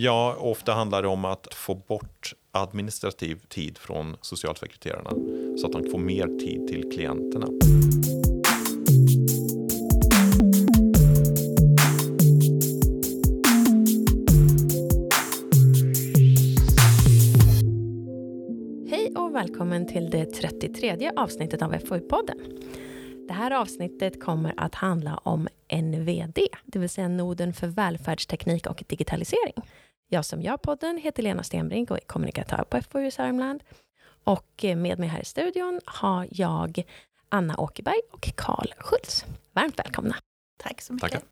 Ja, ofta handlar det om att få bort administrativ tid från socialsekreterarna så att de får mer tid till klienterna. Hej och välkommen till det 33 avsnittet av FoU-podden. Det här avsnittet kommer att handla om NVD, det vill säga Noden för välfärdsteknik och digitalisering. Jag som gör podden heter Lena Stenbrink och är kommunikatör på FoU Sörmland. Och med mig här i studion har jag Anna Åkerberg och Karl Schultz. Varmt välkomna. Tack så mycket. Tackar.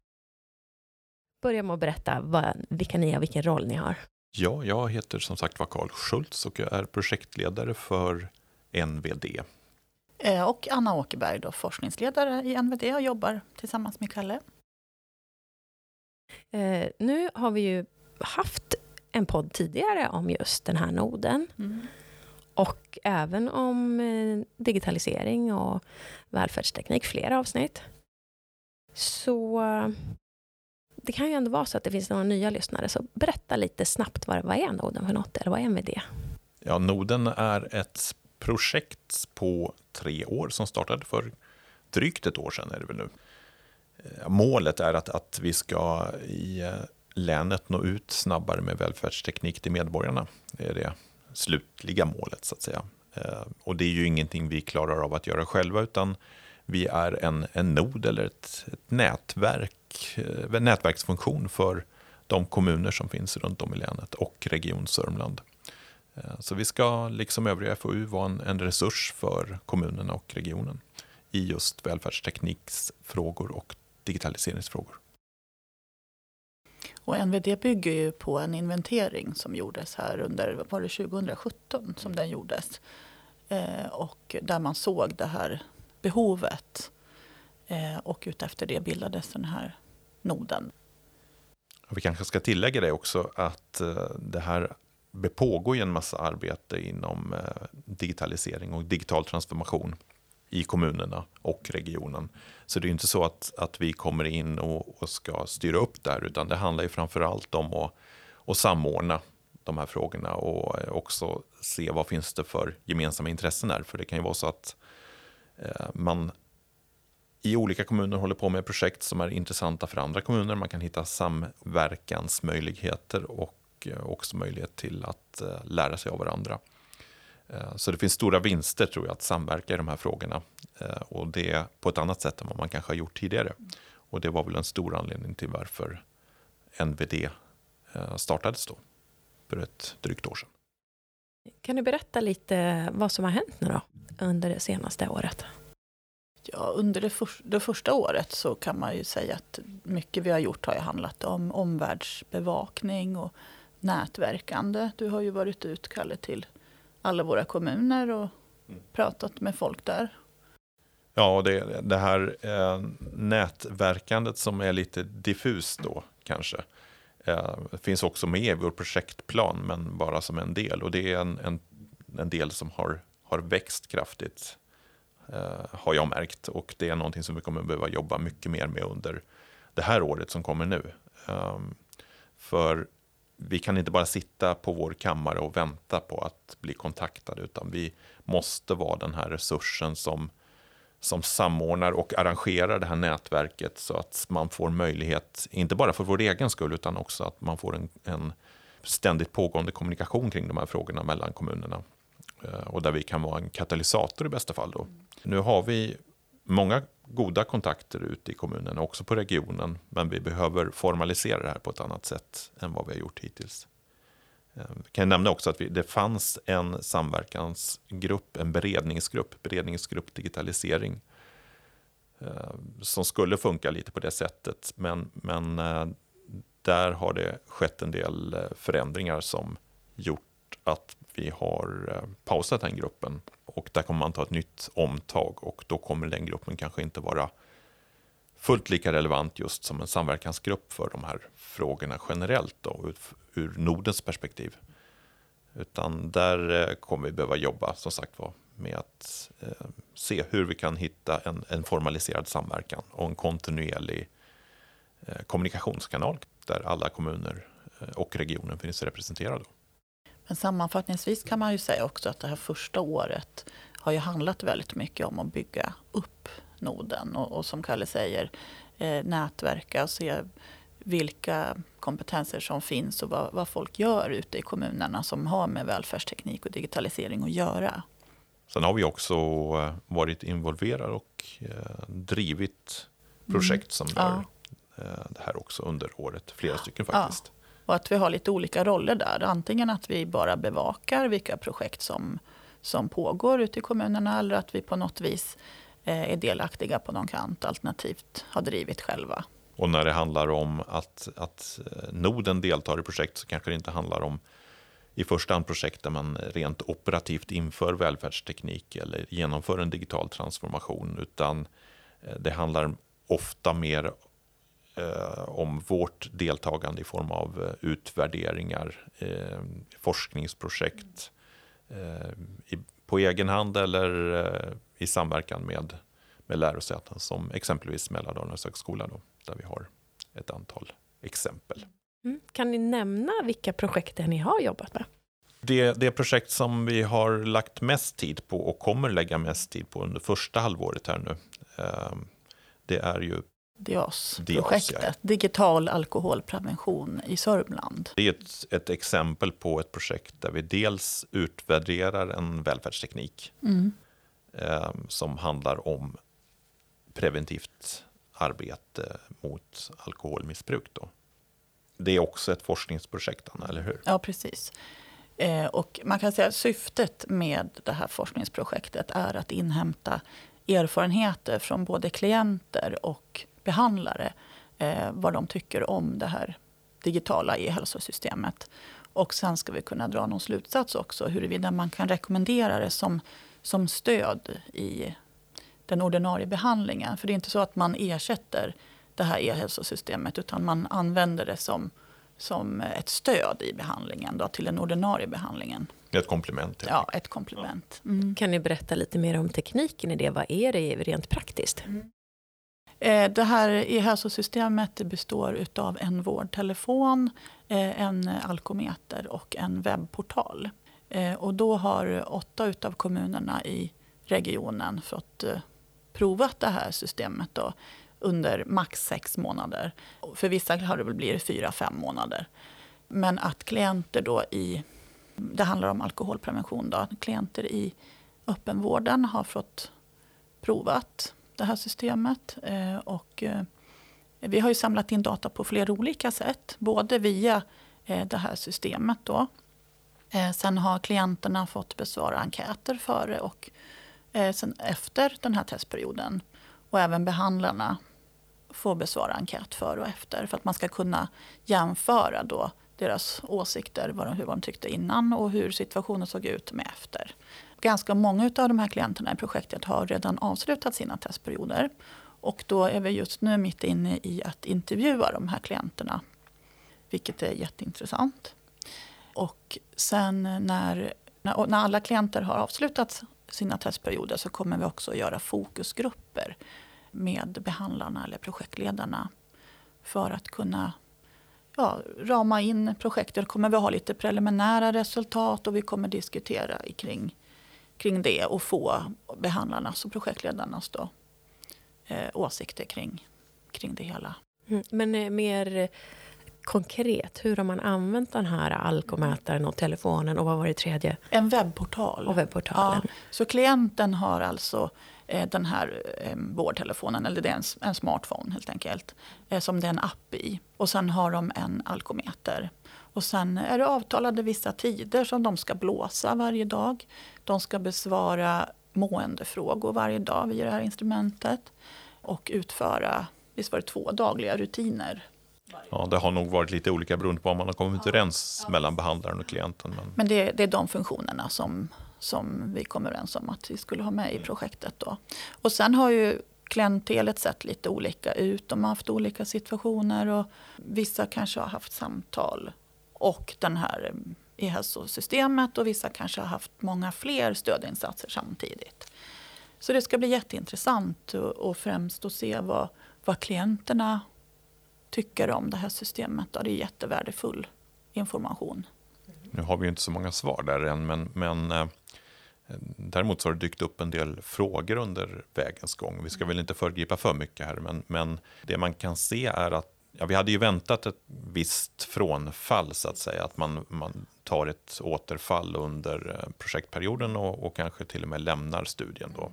Börja med att berätta vad, vilka ni är och vilken roll ni har. Ja, jag heter som sagt var Karl Schultz och jag är projektledare för NVD. Eh, Och Anna Åkerberg, då, forskningsledare i NVD och jobbar tillsammans med Kalle. Eh, nu har vi ju haft en podd tidigare om just den här noden. Och även om eh, digitalisering och välfärdsteknik, flera avsnitt. Så eh, det kan ju ändå vara så att det finns några nya lyssnare. Så berätta lite snabbt vad, vad är noden för något? Eller vad är MVD? Ja, Noden är ett projekt på tre år som startade för drygt ett år sedan. Är det väl nu. Eh, Målet är att, att vi ska i länet nå ut snabbare med välfärdsteknik till medborgarna. Det är det slutliga målet så att säga. Eh, och det är ju ingenting vi klarar av att göra själva utan vi är en, en nod eller ett, ett nätverk, en nätverksfunktion för de kommuner som finns runt om i länet och Region Sörmland. Eh, så vi ska, liksom övriga FoU, vara en, en resurs för kommunerna och regionen i just välfärdstekniksfrågor och digitaliseringsfrågor. Och NVD bygger ju på en inventering som gjordes här under, var det 2017 som den gjordes? Eh, och där man såg det här behovet. Eh, och utefter det bildades den här noden. Vi kanske ska tillägga det också att eh, det här det pågår ju en massa arbete inom eh, digitalisering och digital transformation i kommunerna och regionen. Så det är inte så att, att vi kommer in och, och ska styra upp det här, utan det handlar ju framför allt om att, att samordna de här frågorna och eh, också se vad finns det för gemensamma intressen här. För det kan ju vara så att eh, man i olika kommuner håller på med projekt som är intressanta för andra kommuner. Man kan hitta samverkansmöjligheter och eh, också möjlighet till att eh, lära sig av varandra. Eh, Så det finns stora vinster tror jag att samverka i de här frågorna eh, och det på ett annat sätt än vad man kanske har gjort tidigare. Och det var väl en stor anledning till varför NVD eh, startades då för ett drygt år sedan. Kan du berätta lite vad som har hänt nu då under det senaste året? Ja, under det, för, det första året så kan man ju säga att mycket vi har gjort har ju handlat om omvärldsbevakning och nätverkande. Du har ju varit ut, Kalle, till alla våra kommuner och pratat med folk där. Ja, och det, det här eh, nätverkandet som är lite diffust då kanske. Eh, finns också med i vår projektplan men bara som en del. Och det är en, en, en del som har, har växt kraftigt eh, har jag märkt. Och det är någonting som vi kommer behöva jobba mycket mer med under det här året som kommer nu. Ehm, för vi kan inte bara sitta på vår kammare och vänta på att bli kontaktade utan vi måste vara den här resursen som, som samordnar och arrangerar det här nätverket så att man får möjlighet, inte bara för vår egen skull utan också att man får en, en ständigt pågående kommunikation kring de här frågorna mellan kommunerna. Eh, och där vi kan vara en katalysator i bästa fall. Då. Nu har vi många goda kontakter ute i kommunen och också på regionen. Men vi behöver formalisera det här på ett annat sätt än vad vi har gjort hittills. Ehm, jag kan nämna också att vi, det fanns en samverkansgrupp, en beredningsgrupp, beredningsgrupp digitalisering. Ehm, som skulle funka lite på det sättet. Men, men eh, där har det skett en del eh, förändringar som gjort att vi har eh, pausat den gruppen. Och där kommer man ta ett nytt omtag och då kommer den gruppen kanske inte vara fullt lika relevant just som en samverkansgrupp för de här frågorna generellt då, ur, ur Nordens perspektiv. Utan där eh, kommer vi behöva jobba som sagt var med att eh, se hur vi kan hitta en, en formaliserad samverkan och en kontinuerlig eh, kommunikationskanal där alla kommuner eh, och regionen finns representerade. Men sammanfattningsvis kan man ju säga också att det här första året har ju handlat väldigt mycket om att bygga upp noden och, och som Kalle säger eh, nätverka och se vilka kompetenser som finns och vad, vad, folk gör ute i kommunerna som har med välfärdsteknik och digitalisering att göra. Sen har vi också eh, varit involverade och eh, drivit projekt som mm. rör ja. Eh, det här också under året, flera stycken faktiskt. Ja. Och att vi har lite olika roller där. Antingen att vi bara bevakar vilka projekt som, som pågår ute i kommunerna eller att vi på något vis eh, är delaktiga på någon kant alternativt har drivit själva. Och när det handlar om att, att eh, noden deltar i projekt så kanske det inte handlar om i första hand projekt där man rent operativt inför välfärdsteknik eller genomför en digital transformation, utan eh, det handlar ofta mer om vårt deltagande i form av eh, utvärderingar, forskningsprojekt på egen hand eller i samverkan med, med lärosäten som exempelvis Mälardalens högskola då, där vi har ett antal exempel. Mm. Kan ni nämna vilka projekt ni har jobbat med? Det, det projekt som vi har lagt mest tid på och kommer lägga mest tid på under första halvåret här nu, det är ju DIAS-projektet, ja. Digital alkoholprevention i Sörmland. Det är ett, ett, exempel på ett projekt där vi dels utvärderar en välfärdsteknik mm. eh, som handlar om preventivt arbete mot alkoholmissbruk. Då. Det är också ett forskningsprojekt, Anna, eller hur? Ja, precis. Eh, och man kan säga att syftet med det här forskningsprojektet är att inhämta erfarenheter från både klienter och behandlare. Eh, vad de tycker om det här digitala e-hälsosystemet. Och sen ska vi kunna dra någon slutsats också huruvida man kan rekommendera det som, som stöd i den ordinarie behandlingen. För det är inte så att man ersätter det här e-hälsosystemet utan man använder det som, som ett stöd i behandlingen då, till den ordinarie behandlingen. Ett komplement. Ja, ett komplement. Mm. Kan ni berätta lite mer om tekniken i det? Vad är det rent praktiskt? Mm. Eh, det här e-hälsosystemet består av en vårdtelefon, eh, en alkometer och en webbportal. Eh, och då har åtta av kommunerna i regionen fått provat det här systemet då, under max sex månader. För vissa har det väl blivit fyra, fem månader. Men att klienter då i, det handlar om alkoholprevention, då, klienter i öppenvården har fått provat det här systemet. Eh, och eh, vi har ju samlat in data på flera olika sätt, både via eh, det här systemet. Då. Eh, sen har klienterna fått besvara enkäter före och eh, sen efter den här testperioden. Och även behandlarna får besvara enkät före och efter för att man ska kunna jämföra då deras åsikter, vad de, hur de tyckte innan och hur situationen såg ut med efter. Ganska många av de här klienterna i projektet har redan avslutat sina testperioder. Och då är vi just nu mitt inne i att intervjua de här klienterna. Vilket är jätteintressant. Och sen när, när, när alla klienter har avslutat sina testperioder så kommer vi också att göra fokusgrupper med behandlarna eller projektledarna för att kunna ja, rama in projektet. kommer vi ha lite preliminära resultat och vi kommer diskutera kring, kring det och få behandlarnas och projektledarnas då, eh, åsikter kring, kring det hela. Mm, men eh, mer konkret, hur har man använt den här alkomätaren och telefonen och vad var det tredje? En webbportal. Och webbportalen. Ja, så klienten har alltså eh, den här eh, vårdtelefonen, eller det är en, en smartphone helt enkelt, eh, som det är en app i. Och sen har de en alkometer. Och sen är det avtalade vissa tider som de ska blåsa varje dag. De ska besvara måendefrågor varje dag via det här instrumentet. Och utföra, visst var det två dagliga rutiner Ja, det har nog varit lite olika beroende på om man har kommit överens ja. mellan behandlaren och klienten. Men, men det, det, är de funktionerna som, som vi kom överens om att vi skulle ha med i projektet. Då. Och sen har ju klientelet sett lite olika ut. De har haft olika situationer och vissa kanske har haft samtal och den här i hälsosystemet och vissa kanske har haft många fler stödinsatser samtidigt. Så det ska bli jätteintressant och, främst att se vad, vad klienterna tycker om det här systemet. Det är jättevärdefullt information. Nu har vi inte så många svar där än, men, men eh, däremot så har det dykt upp en del frågor under vägens gång. Vi ska väl inte föregripa för mycket här, men, men det man kan se är att ja, vi hade ju väntat ett visst frånfall, så att säga, att man, man tar ett återfall under eh, projektperioden och, och kanske till och med lämnar studien. Då.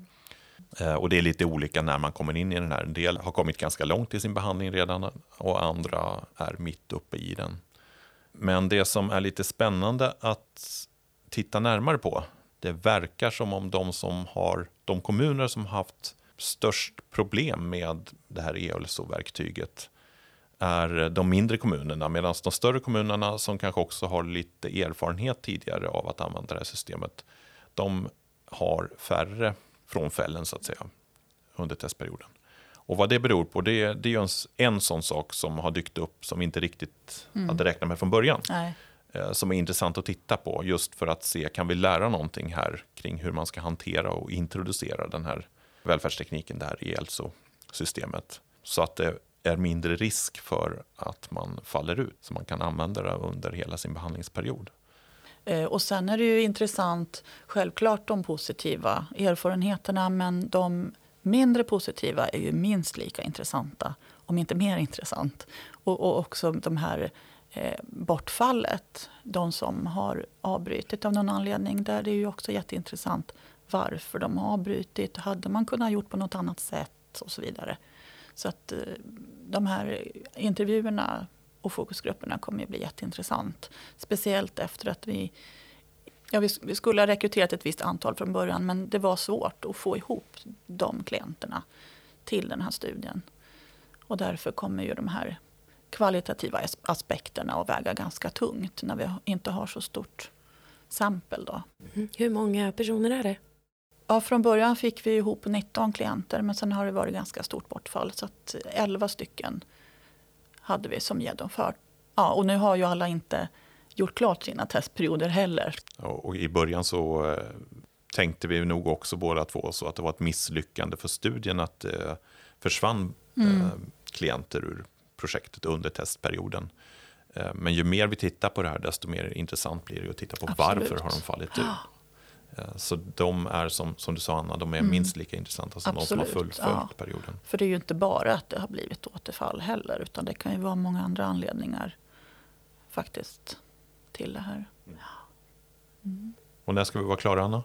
Eh, och det är lite olika när man kommer in i den här. En del har kommit ganska långt i sin behandling redan och andra är mitt uppe i den. Men det som är lite spännande att titta närmare på, det verkar som om de som har, de kommuner som haft störst problem med det här e-hälsoverktyget är de mindre kommunerna, medan de större kommunerna som kanske också har lite erfarenhet tidigare av att använda det här systemet, de har färre frånfällen så att säga under testperioden. Och vad det beror på, det, det är en, en sån sak som har dykt upp som vi inte riktigt mm. hade räknat med från början. Nej. Eh, som är intressant att titta på just för att se, kan vi lära någonting här kring hur man ska hantera och introducera den här välfärdstekniken, det här e-hälsosystemet. Så att det är mindre risk för att man faller ut, så man kan använda det under hela sin behandlingsperiod. Eh, och sen är det ju intressant, självklart de positiva erfarenheterna, men de mindre positiva är ju minst lika intressanta, om inte mer intressant. Och, och också de här eh, bortfallet, de som har avbrutit av någon anledning, där det är ju också jätteintressant varför de har avbrutit, hade man kunnat gjort på något annat sätt och så vidare. Så att eh, de här intervjuerna och fokusgrupperna kommer att bli jätteintressant. Speciellt efter att vi Ja, vi, skulle ha rekryterat ett visst antal från början men det var svårt att få ihop de klienterna till den här studien. Och därför kommer ju de här kvalitativa aspekterna att väga ganska tungt när vi inte har så stort sampel. Då. Mm. Hur många personer är det? Ja, från början fick vi ihop 19 klienter men sen har det varit ganska stort bortfall. Så att 11 stycken hade vi som genomfört. Ja, och nu har ju alla inte gjort klart sina testperioder heller. Och i början så eh, tänkte vi nog också båda två så att det var ett misslyckande för studien att det eh, försvann mm. Eh, klienter ur projektet under testperioden. Men ju mer vi tittar på det här, desto mer intressant blir det att titta på Absolut. varför har de fallit ur. Så de är som, som du sa Anna, de är mm. minst lika intressanta som Absolut. de som har fullföljt ja. perioden. För det är ju inte bara att det har blivit återfall heller, utan det kan ju vara många andra anledningar faktiskt till det här. Mm. Och när ska vi vara klara, Anna?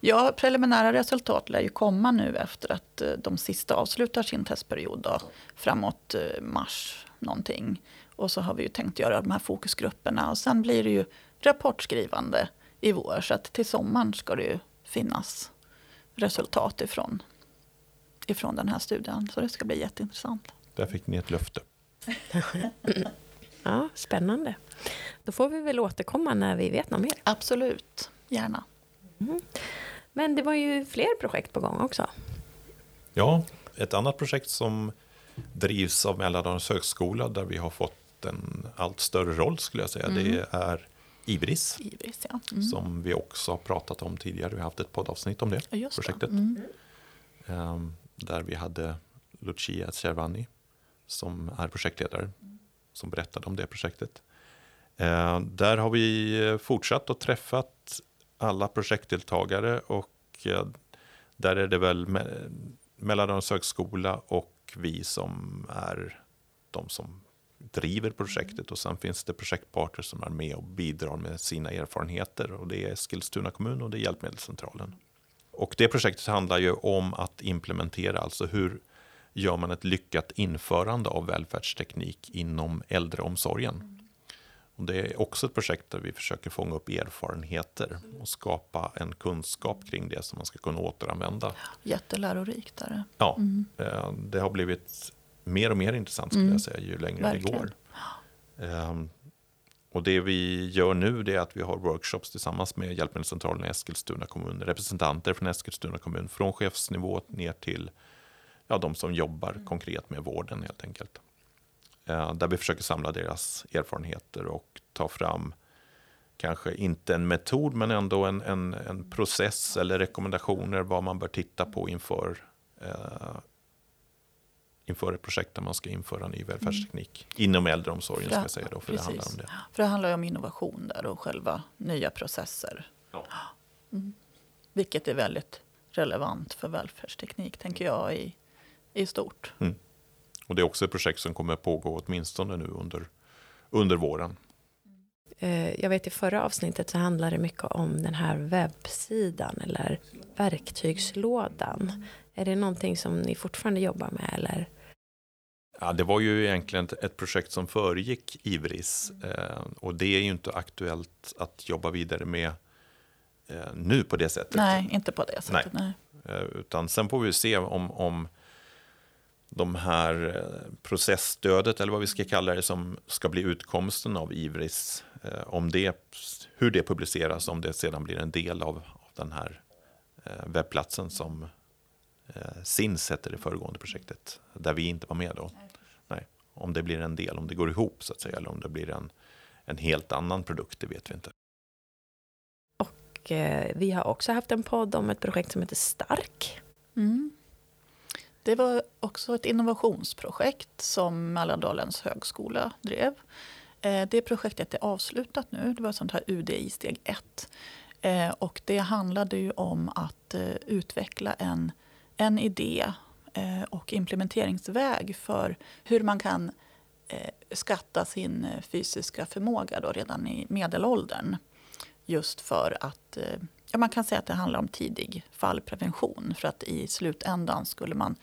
Ja, preliminära resultat lär ju komma nu efter att eh, de sista avslutar sin testperiod då, framåt eh, mars någonting. Och så har vi ju tänkt göra de här fokusgrupperna och sen blir det ju rapportskrivande i vår. Så att till sommaren ska det ju finnas resultat ifrån, ifrån den här studien. Så det ska bli jätteintressant. Där fick ni ett löfte. ja, spännande. Då får vi väl återkomma när vi vet något mer. Absolut, gärna. Mm. Men det var ju fler projekt på gång också. Ja, ett annat projekt som drivs av Mälardalens högskola där vi har fått en allt större roll skulle jag säga. Mm. Det är Ibris, Ibris ja. mm. som vi också har pratat om tidigare. Vi har haft ett poddavsnitt om det Just projektet. Det. Um, där vi hade Lucia Cervani som är projektledare som berättade om det projektet. Uh, där har vi fortsatt att träffat alla projektdeltagare och uh, där är det väl me Mälardalens högskola och vi som är de som driver projektet och sen finns det projektpartner som är med och bidrar med sina erfarenheter och det är Eskilstuna kommun och det är Hjälpmedelscentralen. Och det projektet handlar ju om att implementera, alltså hur gör man ett lyckat införande av välfärdsteknik inom äldreomsorgen. Och det är också ett projekt där vi försöker fånga upp erfarenheter och skapa en kunskap kring det som man ska kunna återanvända. Jättelärorikt är det. Ja, mm. Eh, det har blivit mer och mer intressant skulle mm. jag säga ju längre Verkligen. det går. Um, och det vi gör nu är att vi har workshops tillsammans med Hjälpmedelscentralen i Eskilstuna kommun, representanter från Eskilstuna kommun, från chefsnivå ner till ja, de som jobbar mm. konkret med vården helt enkelt. Uh, där vi försöker samla deras erfarenheter och ta fram kanske inte en metod men ändå en, en, en process eller rekommendationer vad man bör titta på inför uh, inför ett projekt där man ska införa ny välfärdsteknik mm. inom äldreomsorgen. Ska jag säga då, för, det handlar om det. för det handlar ju om innovation där och själva nya processer. Ja. Mm. Vilket är väldigt relevant för välfärdsteknik, tänker jag, i, i stort. Mm. Och det är också ett projekt som kommer pågå åtminstone nu under, under våren. Eh, jag vet i förra avsnittet så handlade det mycket om den här webbsidan eller verktygslådan. Är det någonting som ni fortfarande jobbar med eller? Ja, det var ju egentligen ett projekt som föregick Ivris eh, och det är ju inte aktuellt att jobba vidare med eh, nu på det sättet. Nej, inte på det sättet. Nej. nej. Utan sen får vi se om, om de här processstödet, eller vad vi ska kalla det, som ska bli utkomsten av Ivris Eh, om det, hur det publiceras, om det sedan blir en del av, av den här eh, webbplatsen som eh, SINS hette det föregående projektet, där vi inte var med då. Om det blir en del, om det går ihop så att säga, eller om det blir en, en helt annan produkt, det vet vi inte. Och eh, vi har också haft en podd om ett projekt som heter Stark. Mm. Det var också ett innovationsprojekt som Mälardalens högskola drev. Eh, det projektet är avslutat nu. Det var sånt här UDI steg 1. Eh, och det handlade ju om att eh, utveckla en, en idé och implementeringsväg för hur man kan skatta sin fysiska förmåga då redan i medelåldern. Just för att ja, man kan säga att det handlar om tidig fallprevention. För att i slutändan skulle man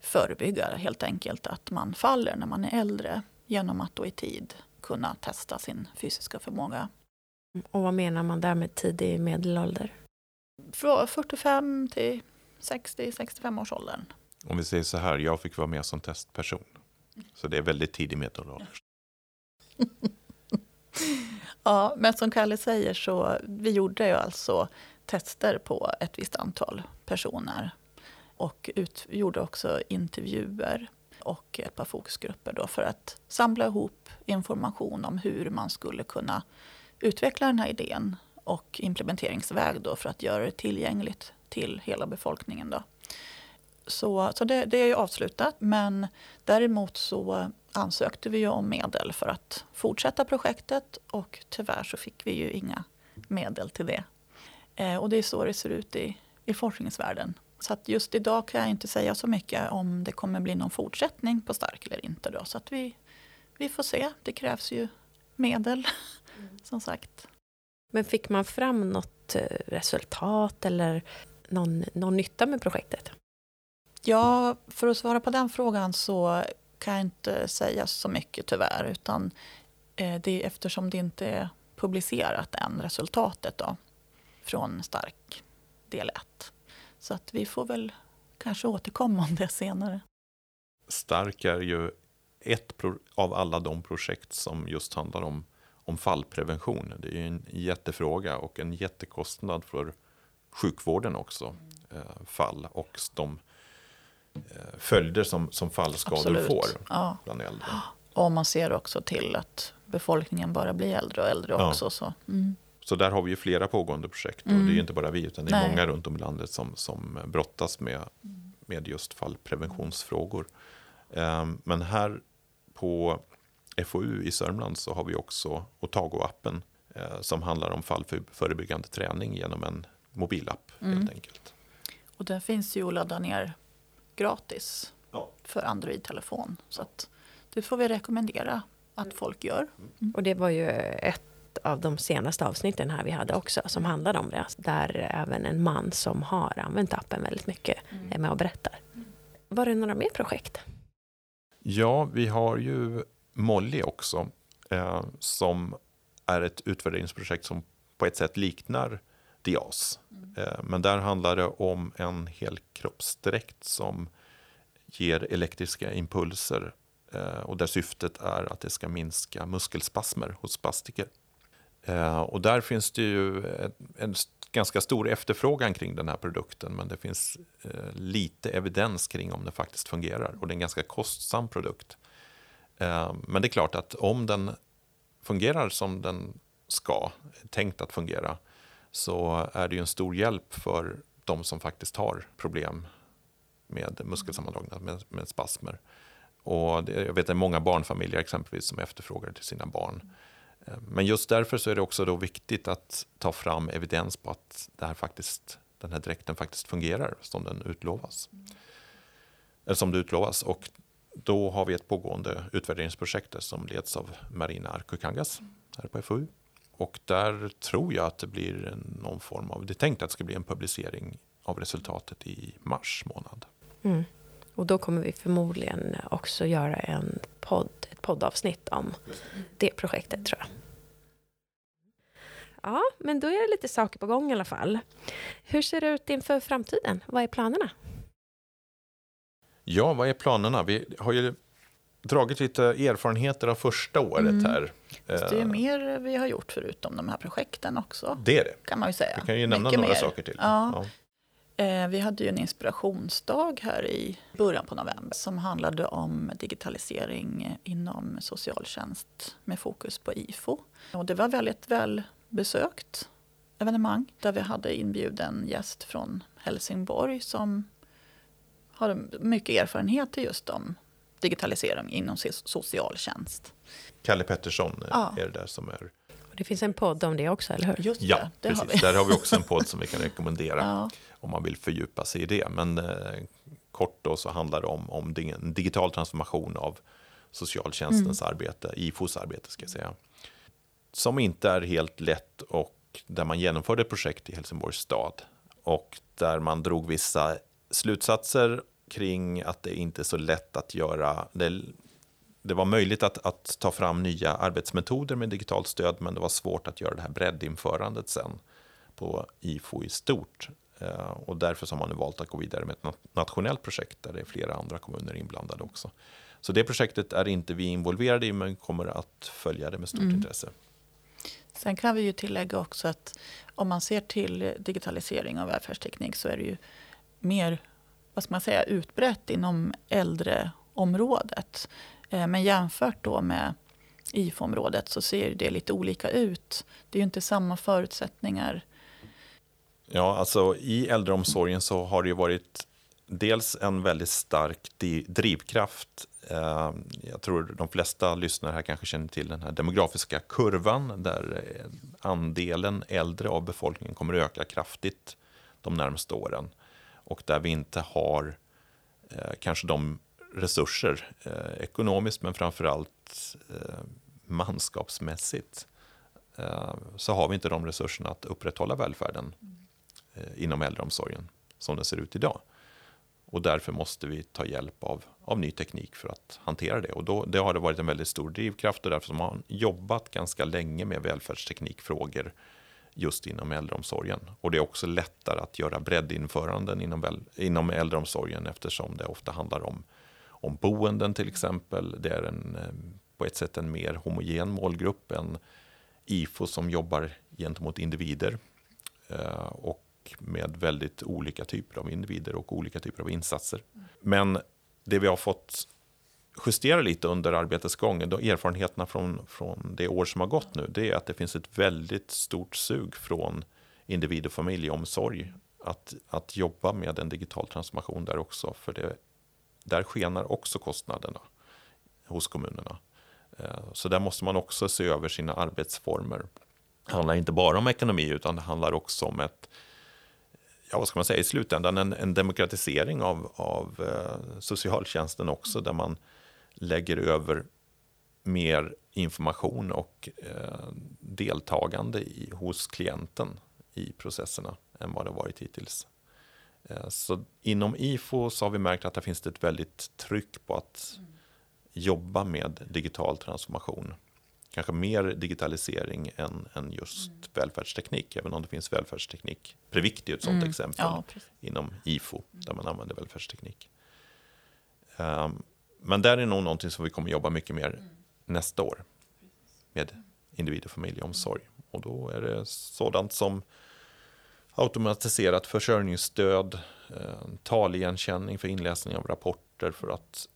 förebygga helt enkelt att man faller när man är äldre genom att då i tid kunna testa sin fysiska förmåga. Och vad menar man där med tidig medelålder? Från 45 till 60-65 års åldern. Om vi säger så här, jag fick vara med som testperson. Så det är väldigt tidig medelålder. ja, men som Kalle säger så vi gjorde ju alltså tester på ett visst antal personer. Och ut, gjorde också intervjuer och ett par fokusgrupper då för att samla ihop information om hur man skulle kunna utveckla den här idén och implementeringsväg då för att göra det tillgängligt till hela befolkningen. Då. Så, så det, det är ju avslutat men däremot så ansökte vi ju om medel för att fortsätta projektet och tyvärr så fick vi ju inga medel till det. Eh, och det är så det ser ut i, i forskningsvärlden. Så att just idag kan jag inte säga så mycket om det kommer bli någon fortsättning på Stark eller inte. Då. Så att vi, vi får se. Det krävs ju medel, mm. som sagt. Men fick man fram något eh, resultat eller någon, någon nytta med projektet? Ja, för att svara på den frågan så kan jag inte säga så mycket tyvärr. Utan eh, det, eftersom det inte är publicerat än, resultatet då, från Stark del 1. Så att vi får väl kanske återkomma om det senare. Stark är ju ett av alla de projekt som just handlar om, om fallprevention. Det är en jättefråga och en jättekostnad för sjukvården också. Eh, fall och de eh, följder som, som fallskador Absolut. får ja. bland äldre. Och man ser också till att befolkningen bara blir äldre och äldre också. Ja. Så. Mm. Så där har vi ju flera pågående projekt. Mm. Och det är inte bara vi, utan det är Nej. många runt om i landet som, som brottas med, med just fallpreventionsfrågor. Um, men här på FoU i Sörmland så har vi också Otago-appen uh, som handlar om fallförebyggande träning genom en mobilapp mm. helt enkelt. Och den finns ju att ladda ner gratis ja. för Android-telefon. Så att det får vi rekommendera att folk gör. Mm. Och det var ju ett av de senaste avsnitten här vi hade också som handlade om det. Där även en man som har använt appen väldigt mycket mm. är med och berättar. Var det några mer projekt? Ja, vi har ju Molly också eh, som är ett utvärderingsprojekt som på ett sätt liknar Dias. Mm. Eh, men där handlar det om en helkroppsdräkt som ger elektriska impulser eh, och där syftet är att det ska minska muskelspasmer hos spastiker. Eh, och där finns det ju en ganska stor efterfrågan kring den här produkten men det finns lite evidens kring om den faktiskt fungerar och det är en ganska kostsam produkt. Men det är klart att om den fungerar som den ska, tänkt att fungera, så är det ju en stor hjälp för de som faktiskt har problem med muskelsammandragningar, med, med spasmer. Och det, jag vet att det är många barnfamiljer exempelvis som efterfrågar det till sina barn. Eh, men just därför så är det också då viktigt att ta fram evidens på att det här faktiskt, den här dräkten faktiskt fungerar som den utlovas. Eller som det utlovas. Och då har vi ett pågående utvärderingsprojekt som leds av Marina Arkukangas här på FoU. Och där tror jag att det blir någon form av, det är tänkt att det ska bli en publicering av resultatet i mars månad. Mm. Och då kommer vi förmodligen också göra en podd, ett poddavsnitt om det projektet tror jag. Ja, men då är det lite saker på gång i alla fall. Hur ser det ut inför framtiden? Vad är planerna? Ja, vad är planerna? Vi har ju dragit lite erfarenheter av första året Mm. här. Det är Eh, mer vi har gjort förutom de här projekten också. Det är det. Kan man ju säga. Vi kan ju nämna Mycket några mer. saker till. Ja. Eh, Vi hade ju en inspirationsdag här i början på november som handlade om digitalisering inom socialtjänst med fokus på IFO. Och det var väldigt väl besökt evenemang där vi hade inbjuden gäst från Helsingborg som har mycket erfarenhet just om digitalisering inom so- socialtjänst. Kalle Pettersson eh, Ja. är det där som är... Det finns en podd om det också, eller hur? Just Ja, det, det precis. har vi. Där har vi också en podd som vi kan rekommendera Ja. om man vill fördjupa sig i det. Men eh, kort då så handlar det om, om digital transformation av socialtjänstens Mm. arbete, IFOs arbete ska jag säga. Som inte är helt lätt och där man genomförde ett projekt i Helsingborgs stad. Och där man drog vissa slutsatser kring att det inte är så lätt att göra. Det, det var möjligt att, att ta fram nya arbetsmetoder med digitalt stöd, men det var svårt att göra det här breddinförandet sen på IFO i stort. Eh, Och därför har man nu valt att gå vidare med ett nat- nationellt projekt där det är flera andra kommuner inblandade också. Så det projektet är inte vi involverade i, men kommer att följa det med stort Mm. intresse. Sen kan vi ju tillägga också att om man ser till digitalisering av välfärdsteknik så är det ju mer vad ska man säga, utbrett inom äldreområdet. Eh, men jämfört då med IFO-området så ser det lite olika ut. Det är ju inte samma förutsättningar. Ja, alltså i äldreomsorgen så har det ju varit dels en väldigt stark drivkraft. Eh, jag tror de flesta lyssnare här kanske känner till den här demografiska kurvan där eh, andelen äldre av befolkningen kommer att öka kraftigt de närmaste åren. Och där vi inte har eh, kanske de resurser eh, ekonomiskt men framförallt eh, manskapsmässigt eh, så har vi inte de resurserna att upprätthålla välfärden eh, inom äldreomsorgen som den ser ut idag. Och därför måste vi ta hjälp av, av ny teknik för att hantera det. Och då, det har det varit en väldigt stor drivkraft och därför har man jobbat ganska länge med välfärdsteknikfrågor just inom äldreomsorgen. Och det är också lättare att göra breddinföranden inom, väl, inom äldreomsorgen eftersom det ofta handlar om, om boenden till exempel. Det är en, eh, på ett sätt en mer homogen målgrupp än IFO som jobbar gentemot individer. Eh, och med väldigt olika typer av individer och olika typer av insatser. Men det vi har fått justera lite under arbetets gång, då erfarenheterna från, från det år som har gått nu, det är att det finns ett väldigt stort sug från individ och familjeomsorg att, att jobba med en digital transformation där också, för det, där skenar också kostnaderna hos kommunerna. Eh, så där måste man också se över sina arbetsformer. Det handlar inte bara om ekonomi, utan det handlar också om ett ja, vad ska man säga, i slutändan en, en demokratisering av, av eh, socialtjänsten också, där man lägger över mer information och eh, deltagande i, hos klienten i processerna än vad det varit hittills. Eh, så inom IFO så har vi märkt att det finns ett väldigt tryck på att jobba med digital transformation. Kanske mer digitalisering än, än just välfärdsteknik, även om det finns välfärdsteknik. Previcti är ett sådant Mm. exempel Ja, inom IFO, där man använder välfärdsteknik. Ehm, men där är nog någonting som vi kommer jobba mycket mer nästa år med individ och familjeomsorg. Och då är det sådant som automatiserat försörjningsstöd, eh, taligenkänning för inläsning av rapporter för att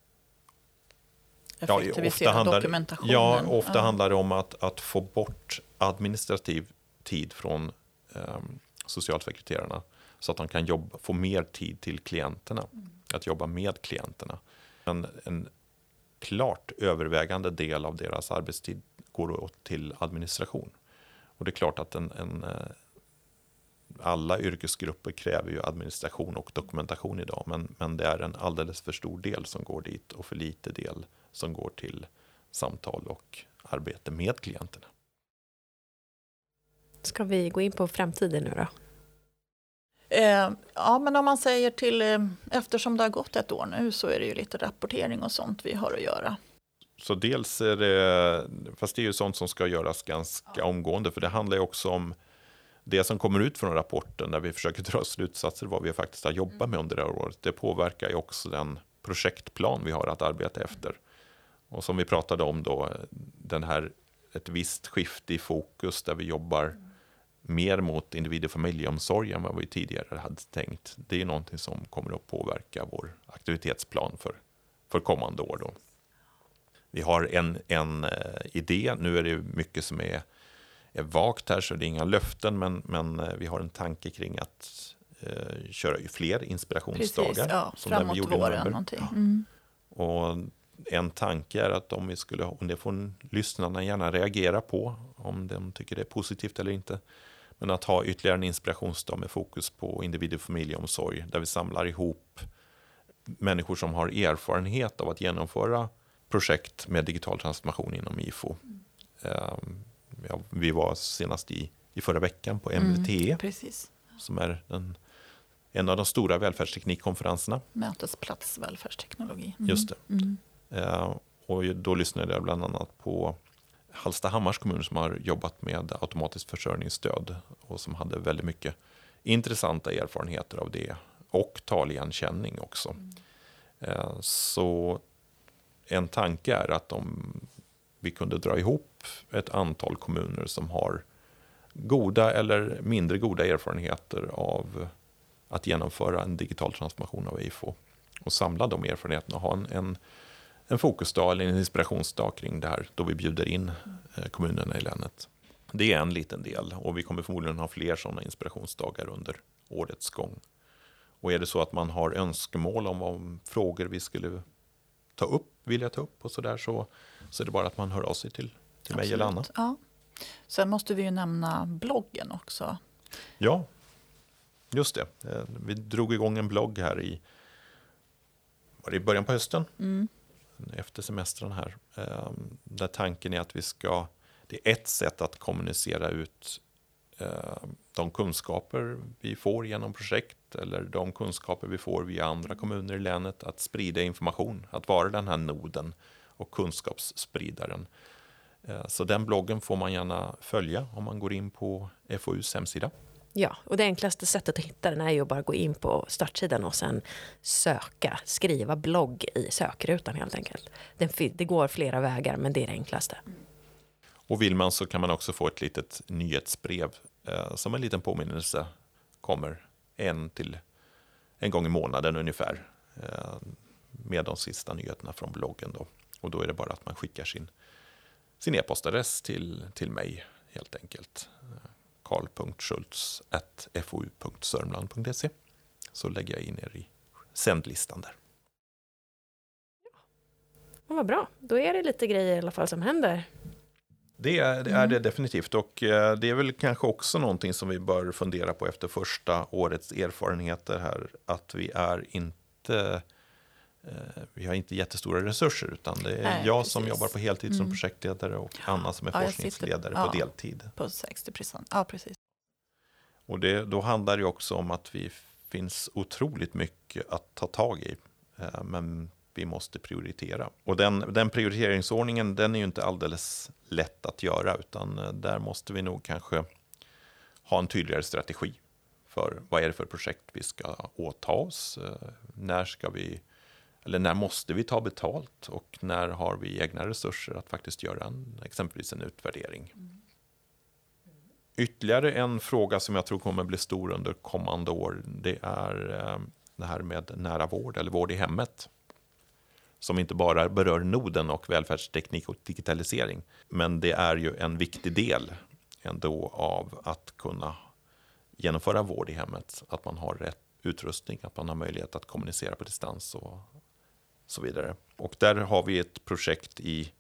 Effektivisera handlar, dokumentationen. Ja, ofta Ja. handlar det om att, att få bort administrativ tid från eh, socialsekreterarna så att de kan jobba, få mer tid till klienterna. att jobba med klienterna. Men en klart övervägande del av deras arbetstid går åt till administration. Och det är klart att en, en, eh, alla yrkesgrupper kräver ju administration och dokumentation idag, men, men det är en alldeles för stor del som går dit och för lite del som går till samtal och arbete med klienterna. Ska vi gå in på framtiden nu då? Eh, ja, men om man säger till, eh, eftersom det har gått ett år nu så är det ju lite rapportering och sånt vi har att göra. Så dels är det, fast det är ju sånt som ska göras ganska ja. omgående, för det handlar ju också om det som kommer ut från rapporten, där vi försöker dra slutsatser vad vi faktiskt har jobbat med under det här året. Det påverkar ju också den projektplan vi har att arbeta efter. Och som vi pratade om då, den här, ett visst skifte i fokus där vi jobbar mer mot individ och familjeomsorg än vad vi tidigare hade tänkt. Det är någonting som kommer att påverka vår aktivitetsplan för, för kommande år. Då. Vi har en, en eh, idé, nu är det mycket som är, är vagt här så det är inga löften, men, men eh, vi har en tanke kring att eh, köra fler inspirationsdagar. Precis, ja, som framåt vi gjorde våren. Någonting. Mm. Och en tanke är att om vi skulle, om det får lyssnarna gärna reagera på, om de tycker det är positivt eller inte, men att ha ytterligare en inspirationsdag med fokus på individ och familjeomsorg, där vi samlar ihop människor som har erfarenhet av att genomföra projekt med digital transformation inom IFO. Mm. Ja, vi var senast i, i förra veckan på MVTE, mm, som är den, en av de stora välfärdsteknikkonferenserna. Mötesplats välfärdsteknologi. Mm. Just det. Mm. Uh, och då lyssnade jag bland annat på Hallstahammars kommun som har jobbat med automatiskt försörjningsstöd och som hade väldigt mycket intressanta erfarenheter av det och taligenkänning också. Mm. Så en tanke är att om vi kunde dra ihop ett antal kommuner som har goda eller mindre goda erfarenheter av att genomföra en digital transformation av IFO och samla de erfarenheterna och ha en, en en fokusdag eller en inspirationsdag kring det här då vi bjuder in eh, kommunerna i länet. Det är en liten del och vi kommer förmodligen ha fler sådana inspirationsdagar under årets gång. Och är det så att man har önskemål om, om frågor vi skulle ta upp, vilja ta upp och sådär så, så är det bara att man hör av sig till, till mig eller Anna. Ja. Sen måste vi ju nämna bloggen också. Ja, just det. Eh, vi drog igång en blogg här i, var det i början på hösten. Mm efter semestern här. Ehm, där tanken är att vi ska, det är ett sätt att kommunicera ut ehm, de kunskaper vi får genom projekt eller de kunskaper vi får via andra kommuner i länet, att sprida information, att vara den här noden och kunskapsspridaren. Eh, så den bloggen får man gärna följa om man går in på FoUs hemsida. Ja, och det enklaste sättet att hitta den är ju att bara gå in på startsidan och sen söka, skriva blogg i sökrutan helt enkelt. Det går flera vägar, men det är det enklaste. Mm. Och vill man så kan man också få ett litet nyhetsbrev eh, som en liten påminnelse kommer en till en gång i månaden ungefär eh, med de sista nyheterna från bloggen. Då. Och då är det bara att man skickar sin, sin e-postadress till, till mig helt enkelt karl.schultz.fou.sörmland.se så lägger jag in er i sändlistan där. Ja, vad bra, då är det lite grejer i alla fall som händer. Det är, det är det definitivt och eh, det är väl kanske också någonting som vi bör fundera på efter första årets erfarenheter här. Att vi är inte vi har inte jättestora resurser utan det är Nej, jag precis. som jobbar på heltid som mm. projektledare och Anna som är ja, forskningsledare på ja, deltid. På 60 procent, ja precis. Och det, då handlar det också om att vi finns otroligt mycket att ta tag i. Eh, men vi måste prioritera. Och den, den prioriteringsordningen den är ju inte alldeles lätt att göra utan eh, där måste vi nog kanske ha en tydligare strategi för vad är det för projekt vi ska åta oss. När ska vi eller när måste vi ta betalt och när har vi egna resurser att faktiskt göra en, exempelvis en utvärdering. Ytterligare en fråga som jag tror kommer bli stor under kommande år, det är eh, det här med nära vård eller vård i hemmet. Som inte bara berör noden och välfärdsteknik och digitalisering, men det är ju en viktig del ändå av att kunna genomföra vård i hemmet. Att man har rätt utrustning, att man har möjlighet att kommunicera på distans och så vidare. Och där har vi ett projekt i,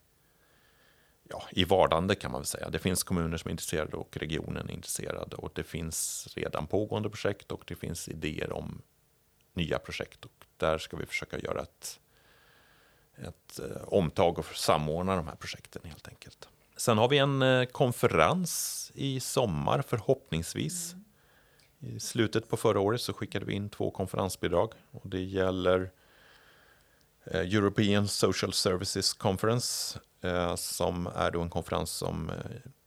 ja, i vardande kan man väl säga. Det finns kommuner som är intresserade och regionen är intresserad och det finns redan pågående projekt och det finns idéer om nya projekt och där ska vi försöka göra ett, ett eh, omtag och samordna de här projekten helt enkelt. Sen har vi en eh, konferens i sommar förhoppningsvis. I slutet på förra året så skickade vi in två konferensbidrag och det gäller Eh, European Social Services Conference eh, som är då en konferens som eh,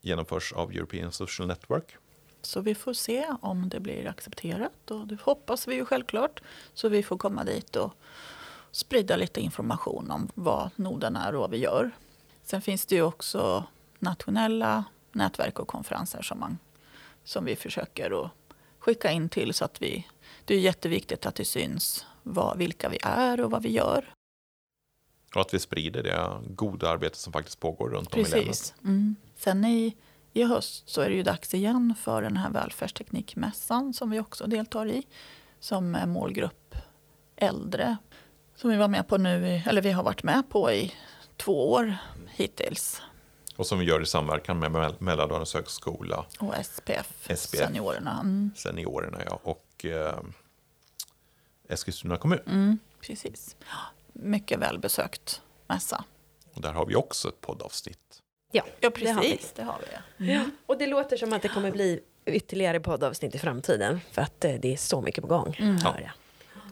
genomförs av European Social Network. Så vi får se om det blir accepterat och det hoppas vi ju självklart. Så vi får komma dit och sprida lite information om vad noden är och vad vi gör. Sen finns det ju också nationella nätverk och konferenser som, man, som vi försöker att skicka in till så att vi... Det är jätteviktigt att det syns vad, vilka vi är och vad vi gör. Och att vi sprider det goda arbete som faktiskt pågår runt om i länet. Precis. Mm. Sen i, i höst så är det ju dags igen för den här välfärdsteknikmässan som vi också deltar i. Som är målgrupp äldre. Som vi var med på nu, eller vi har varit med på i två år hittills. Och som vi gör i samverkan med Mälardalens högskola, Och SPF, SPF. seniorerna. Mm. seniorerna ja, och eh, Eskilstuna kommun. Mm, precis. Mycket välbesökt mässa. Och där har vi också ett poddavsnitt. Ja, Ja, det har vi. precis. Det har vi. Ja. Och det låter som att det kommer bli ytterligare poddavsnitt i framtiden. För att eh, det är så mycket på gång. Mm. Hör jag.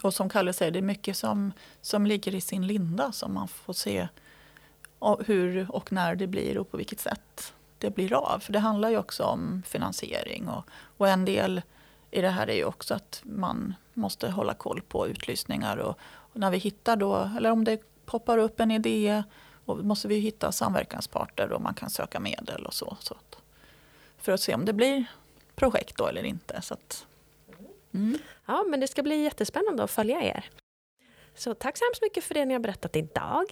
Och som Kalle säger, det är mycket som, som ligger i sin linda som man får se hur och när det blir och på vilket sätt det blir av. För det handlar ju också om finansiering och, och en del i det här är ju också att man måste hålla koll på utlysningar och, och när vi hittar då, eller om det poppar upp en idé och måste vi hitta samverkansparter och man kan söka medel och så. så att, för att se om det blir projekt då eller inte. Så att, mm. Ja, men det ska bli jättespännande att följa er. Så tack så hemskt mycket för det ni har berättat idag.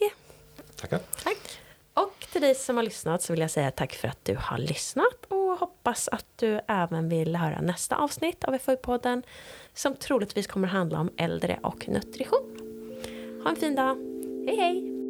Tackar. Och till dig som har lyssnat så vill jag säga tack för att du har lyssnat och hoppas att du även vill höra nästa avsnitt av FoU-podden som troligtvis kommer handla om äldre och nutrition. Ha en fin dag. Hej hej!